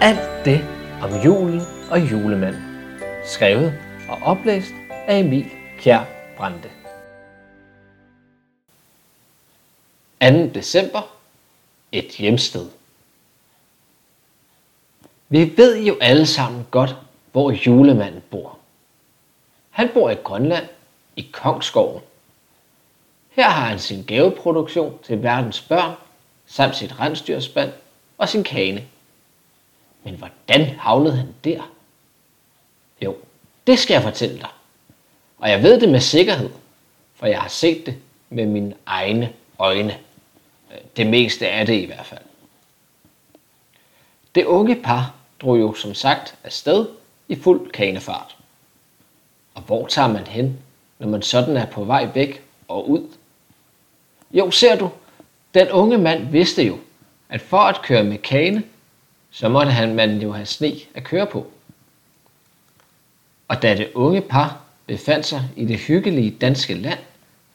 Alt det om julen og julemanden. Skrevet og oplæst af Emil Kjær Brande. 2. december. Et hjemsted. Vi ved jo alle sammen godt, hvor julemanden bor. Han bor i Grønland, i Kongsgården. Her har han sin gaveproduktion til verdens børn, samt sit rensdyrspand og sin kane. Men hvordan havlede han der? Jo, det skal jeg fortælle dig. Og jeg ved det med sikkerhed, for jeg har set det med mine egne øjne. Det meste af det i hvert fald. Det unge par drog jo som sagt afsted i fuld kanefart. Og hvor tager man hen, når man sådan er på vej væk og ud? Jo, ser du, den unge mand vidste jo, at for at køre med kane, så måtte han man jo have sne at køre på. Og da det unge par befandt sig i det hyggelige danske land,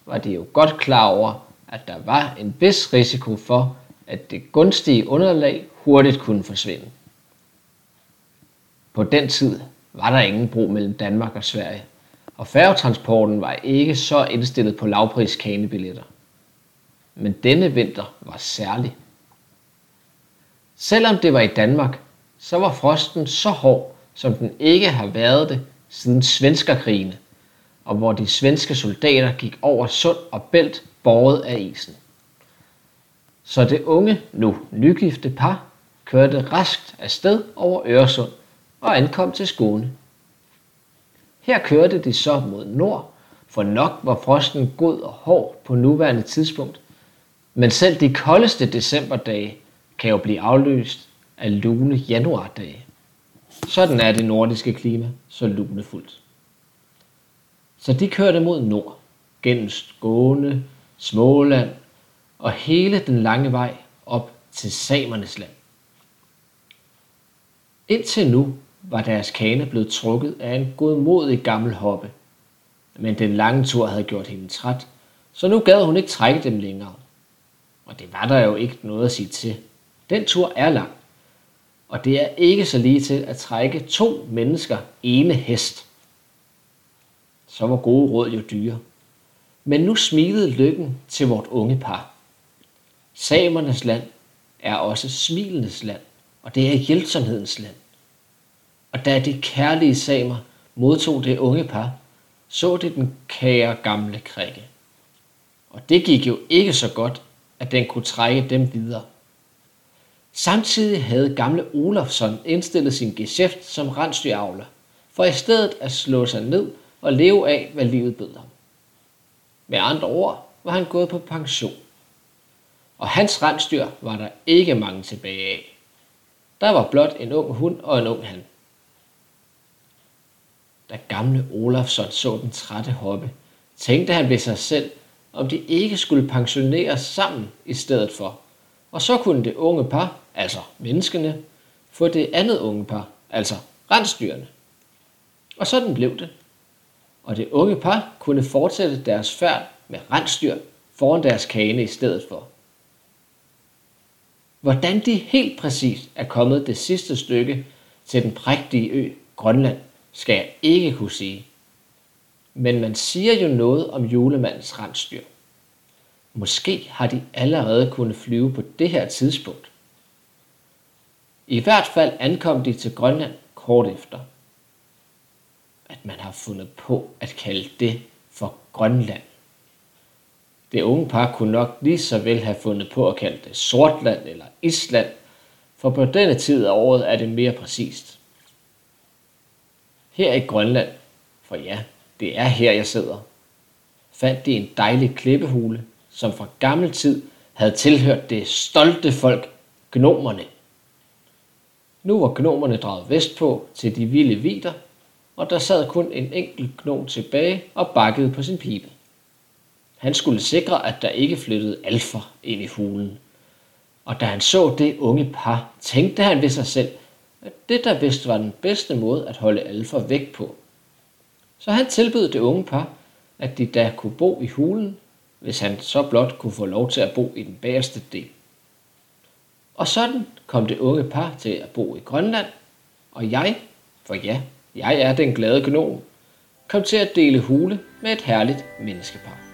var de jo godt klar over, at der var en vis risiko for, at det gunstige underlag hurtigt kunne forsvinde. På den tid var der ingen bro mellem Danmark og Sverige, og færgetransporten var ikke så indstillet på lavpriskanebilletter. Men denne vinter var særlig. Selvom det var i Danmark, så var frosten så hård, som den ikke har været det siden svenskerkrigene, og hvor de svenske soldater gik over sund og bælt båret af isen. Så det unge, nu nygifte par kørte raskt afsted over Øresund og ankom til Skåne. Her kørte de så mod nord, for nok var frosten god og hård på nuværende tidspunkt, men selv de koldeste decemberdage kan jo blive afløst af lune januardage. Sådan er det nordiske klima så lunefuldt. Så de kørte mod nord, gennem Skåne, Småland og hele den lange vej op til Samernes land. Indtil nu var deres kane blevet trukket af en godmodig gammel hoppe. Men den lange tur havde gjort hende træt, så nu gad hun ikke trække dem længere. Og det var der jo ikke noget at sige til. Den tur er lang, og det er ikke så lige til at trække to mennesker ene hest. Så var gode råd jo dyre. Men nu smilede lykken til vort unge par. Samernes land er også smilenes land, og det er hjælpsomhedens land. Og da de kærlige samer modtog det unge par, så det den kære gamle krikke. Og det gik jo ikke så godt, at den kunne trække dem videre. Samtidig havde gamle Olofsson indstillet sin geschæft som rensdyravler, for i stedet at slå sig ned og leve af, hvad livet bød ham. Med andre ord var han gået på pension. Og hans rensdyr var der ikke mange tilbage af. Der var blot en ung hund og en ung han. Da gamle Olafsson så den trætte hoppe, tænkte han ved sig selv, om de ikke skulle pensioneres sammen i stedet for. Og så kunne det unge par, altså menneskene, få det andet unge par, altså rensdyrene. Og sådan blev det. Og det unge par kunne fortsætte deres færd med rensdyr foran deres kane i stedet for. Hvordan de helt præcis er kommet det sidste stykke til den prægtige ø Grønland, skal jeg ikke kunne sige. Men man siger jo noget om julemandens rensdyr. Måske har de allerede kunnet flyve på det her tidspunkt. I hvert fald ankom de til Grønland kort efter. At man har fundet på at kalde det for Grønland. Det unge par kunne nok lige så vel have fundet på at kalde det Sortland eller Island, for på denne tid af året er det mere præcist. Her i Grønland, for ja, det er her jeg sidder, fandt de en dejlig klippehule, som fra gammel tid havde tilhørt det stolte folk, gnomerne. Nu var gnomerne draget vestpå til de vilde vider, og der sad kun en enkelt gnom tilbage og bakkede på sin pibe. Han skulle sikre, at der ikke flyttede alfer ind i hulen. Og da han så det unge par, tænkte han ved sig selv, at det der vist var den bedste måde at holde alfer væk på. Så han tilbød det unge par, at de da kunne bo i hulen, hvis han så blot kunne få lov til at bo i den bagerste del. Og sådan kom det unge par til at bo i Grønland, og jeg, for ja, jeg er den glade gnom, kom til at dele hule med et herligt menneskepar.